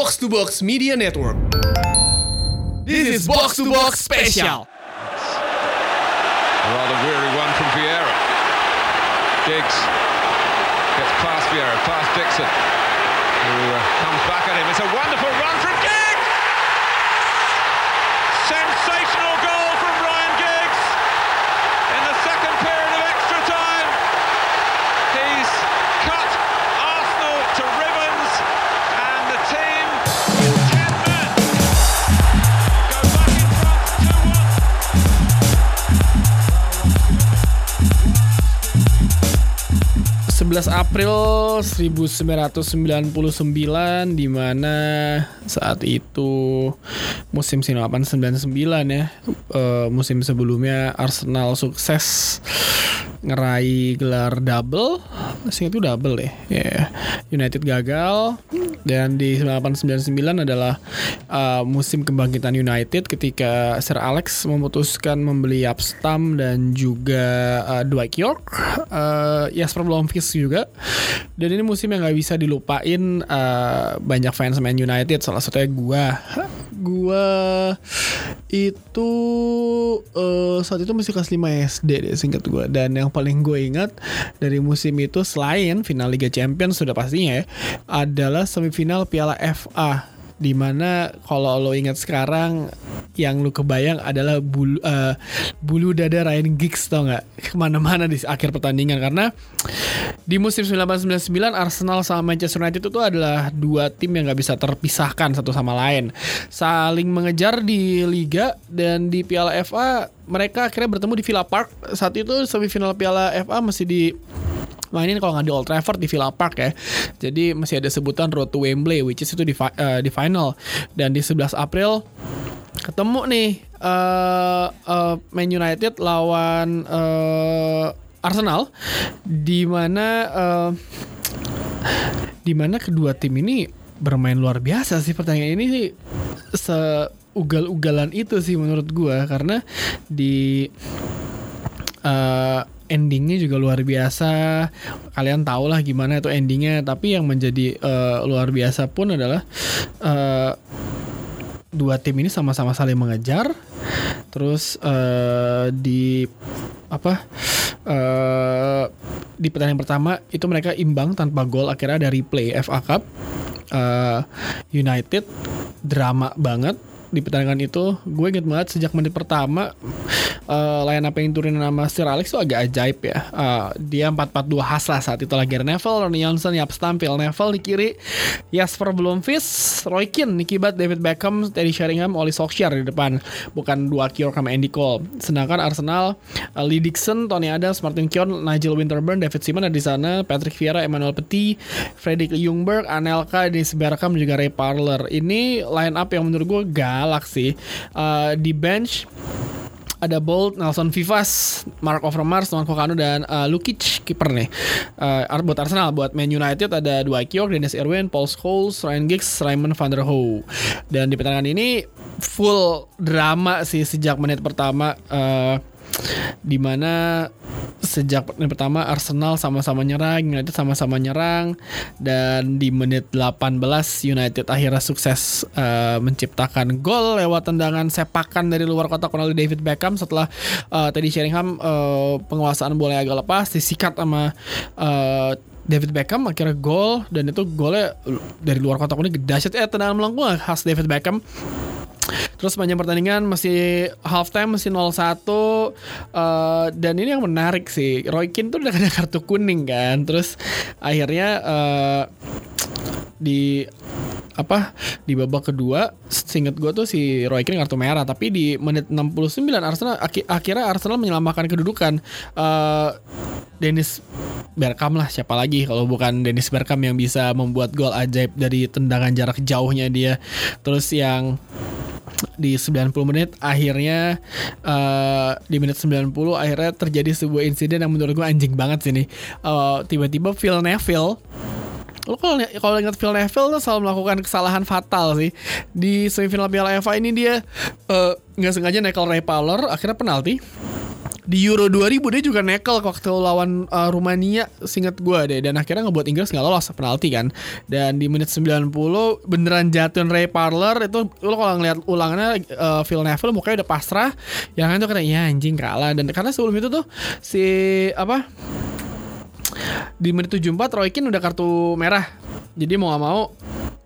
Box to Box Media Network. This is Box to Box Special. A rather weary one from Vieira. Diggs gets past Vieira, past Dixon, who uh, comes back at him. It's a wonderful run 11 April 1999 di mana saat itu musim 98-99 ya eh, musim sebelumnya Arsenal sukses ngeraih gelar double sih itu double deh. Ya United gagal dan di 98-99 adalah eh, musim kebangkitan United ketika Sir Alex memutuskan membeli Upstam dan juga eh, Dwight York eh, Jasper Blomqvist juga. Dan ini musim yang nggak bisa dilupain eh, banyak fans Man United. Salah satunya gua. Gua itu eh, saat itu masih kelas 5 SD deh singkat gua. Dan yang paling gue ingat dari musim itu selain final Liga Champions sudah pastinya ya adalah semifinal Piala FA di mana kalau lo ingat sekarang yang lu kebayang adalah bulu eh, bulu dada Ryan Giggs tau nggak? Ke mana-mana di akhir pertandingan. Karena di musim 1999 Arsenal sama Manchester United itu adalah dua tim yang nggak bisa terpisahkan satu sama lain. Saling mengejar di Liga dan di Piala FA mereka akhirnya bertemu di Villa Park. Saat itu semifinal Piala FA masih di mainin kalau nggak di Old Trafford di Villa Park ya. Jadi masih ada sebutan Road to Wembley which is itu di eh, di final dan di 11 April ketemu nih eh eh, Man United lawan eh, Arsenal di mana eh, di mana kedua tim ini bermain luar biasa sih pertandingan ini sih se ugal-ugalan itu sih menurut gua karena di eh, endingnya juga luar biasa. Kalian tau lah gimana itu endingnya. Tapi yang menjadi eh, luar biasa pun adalah eh, dua tim ini sama-sama saling mengejar. Terus eh, di apa eh, di pertandingan pertama itu mereka imbang tanpa gol. Akhirnya ada replay FA Cup. Eh, United drama banget di pertandingan itu. Gue inget banget sejak menit pertama uh, up yang turunin nama Sir Alex tuh agak ajaib ya. Eh, dia 4-4-2 khas lah saat itu. Lagi Neville, Ronnie Johnson, Yapstam, Phil Neville di kiri Jasper Blomqvist, Roy Keane, Nicky Butt, David Beckham, Teddy Sheringham, Oli Solskjaer di depan. Bukan dua Kior sama Andy Cole. Sedangkan Arsenal uh, Lee Dixon, Tony Adams, Martin Keown, Nigel Winterburn, David Seaman ada di sana Patrick Vieira, Emmanuel Petit, Fredrik Ljungberg, Anelka, Dennis Bergkamp juga Ray Parler. Ini line up yang menurut gue galak sih. Uh, di bench ada Bolt, Nelson Vivas, Mark Overmars, Noah Kokano dan uh, Lukic kiper nih. Uh, buat Arsenal, buat Man United ada Dwight York, Dennis Irwin, Paul Scholes, Ryan Giggs, Raymond van der Hoe. Dan di pertandingan ini full drama sih sejak menit pertama uh, di mana sejak menit pertama Arsenal sama-sama nyerang, United sama-sama nyerang dan di menit 18 United akhirnya sukses uh, menciptakan gol lewat tendangan sepakan dari luar kotak oleh David Beckham setelah uh, Teddy Sheringham uh, penguasaan bola agak lepas disikat sama uh, David Beckham akhirnya gol dan itu golnya dari luar kotak ini dahsyat eh tendangan melengkung khas David Beckham Terus sepanjang pertandingan masih half time masih 0-1 eh, dan ini yang menarik sih. Roy Keane tuh udah ada kartu kuning kan. Terus akhirnya eh, di apa di babak kedua seinget gue tuh si Roy Keane kartu merah tapi di menit 69 Arsenal aki- akhirnya Arsenal menyelamatkan kedudukan Eh, Dennis Bergkamp lah siapa lagi kalau bukan Dennis Bergkamp yang bisa membuat gol ajaib dari tendangan jarak jauhnya dia terus yang di 90 menit akhirnya eh, di menit 90 akhirnya terjadi sebuah insiden yang menurut gue anjing banget sih nih. Eh, tiba-tiba Phil Neville Lo kalau kalau ingat Phil Neville tuh selalu melakukan kesalahan fatal sih. Di semifinal Piala FA ini dia eh, nggak sengaja nekel Ray Parler akhirnya penalti di Euro 2000 dia juga nekel waktu lawan uh, Rumania singkat gue deh. Dan akhirnya ngebuat Inggris nggak lolos penalti kan. Dan di menit 90 beneran jatuhin Ray Parler itu lo kalau ngeliat ulangannya uh, Phil Neville mukanya udah pasrah. Yang kan tuh kata ya anjing kalah. Dan karena sebelum itu tuh si apa di menit 74 Roy Keane udah kartu merah. Jadi mau gak mau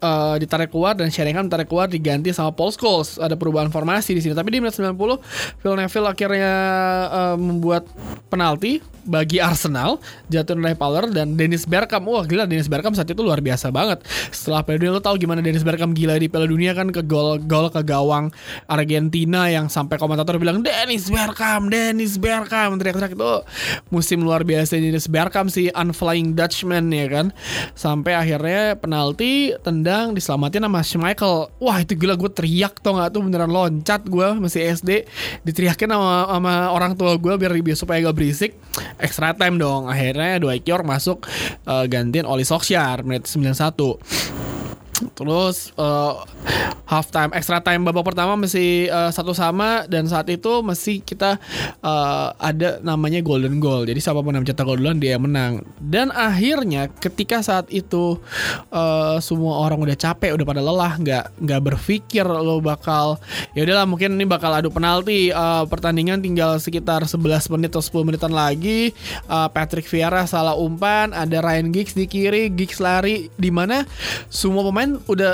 uh, ditarik keluar dan Sheringham ditarik keluar diganti sama Paul Scholes. Ada perubahan formasi di sini. Tapi di menit 90 Phil Neville akhirnya uh, membuat penalti bagi Arsenal jatuh Ray Power dan Dennis Bergkamp wah gila Dennis Bergkamp saat itu luar biasa banget setelah Piala Dunia lo tau gimana Dennis Bergkamp gila di Piala Dunia kan ke gol gol ke gawang Argentina yang sampai komentator bilang Dennis Bergkamp Dennis Bergkamp teriak-teriak itu musim luar biasa Dennis Bergkamp si unflying Dutchman ya kan sampai akhirnya penalti tendang diselamatin sama Schmeichel wah itu gila gue teriak tau gak tuh beneran loncat gue masih SD diteriakin sama, sama orang tua gue biar biar supaya gak berisik. Extra time dong. Akhirnya Dwight York masuk uh, gantiin Oli Solskjaer menit 91 Terus uh, half time, extra time babak pertama masih uh, satu sama dan saat itu masih kita uh, ada namanya golden goal. Jadi siapa pun yang mencetak gol duluan dia menang. Dan akhirnya ketika saat itu uh, semua orang udah capek, udah pada lelah, nggak nggak berpikir lo bakal ya udahlah mungkin ini bakal adu penalti. Uh, pertandingan tinggal sekitar 11 menit atau 10 menitan lagi. Uh, Patrick Vieira salah umpan, ada Ryan Giggs di kiri, Giggs lari di mana semua pemain udah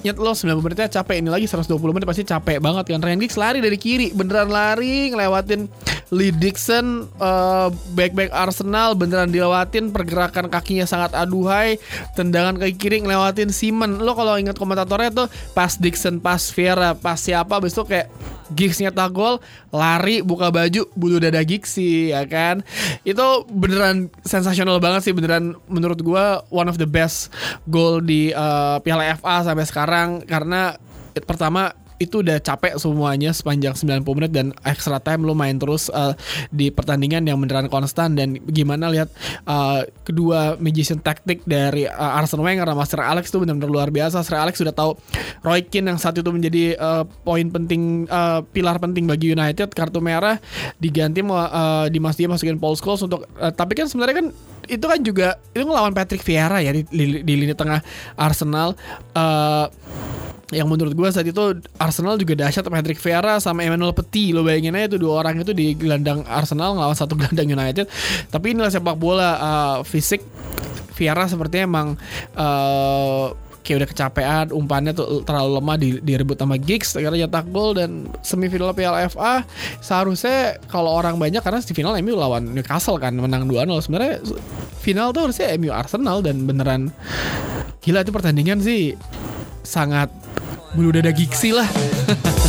nyet lo 90 menitnya capek ini lagi 120 menit pasti capek banget kan. Ryan Giggs lari dari kiri beneran lari ngelewatin Lee Dixon uh, back back Arsenal beneran dilewatin pergerakan kakinya sangat aduhai tendangan ke kiri ngelewatin Simon. Lo kalau ingat komentatornya tuh pas Dixon pas Vieira pas siapa itu kayak Giggs nyetak gol lari buka baju bulu dada Giggs sih ya kan? Itu beneran sensasional banget sih beneran menurut gua one of the best goal di uh, Piala FA sampai sekarang. Karena pertama itu udah capek semuanya sepanjang 90 menit dan extra time lo main terus uh, di pertandingan yang beneran konstan. Dan gimana lihat uh, kedua magician taktik dari uh, Arsene Wenger sama Sir Alex itu benar-benar luar biasa. Sir Alex sudah tahu Roy Keane yang saat itu menjadi uh, poin penting uh, pilar penting bagi United. Kartu merah diganti uh, di Mas dia masukin Paul Scholes untuk uh, tapi kan sebenarnya kan itu kan juga itu ngelawan Patrick Vieira ya di, di, di lini tengah Arsenal. Uh, yang menurut gue saat itu Arsenal juga dahsyat Patrick Vieira sama Emmanuel Petit. Lo bayangin aja tuh dua orang itu di gelandang Arsenal ngelawan satu gelandang United. Tapi inilah sepak bola uh, fisik Vieira sepertinya emang uh, kayak udah kecapean umpannya tuh terlalu lemah di, direbut sama Giggs akhirnya nyetak gol dan semifinal Piala FA seharusnya kalau orang banyak karena di final MU lawan Newcastle kan menang 2-0 sebenarnya final tuh harusnya MU Arsenal dan beneran gila itu pertandingan sih. Sangat bulu dada giksi lah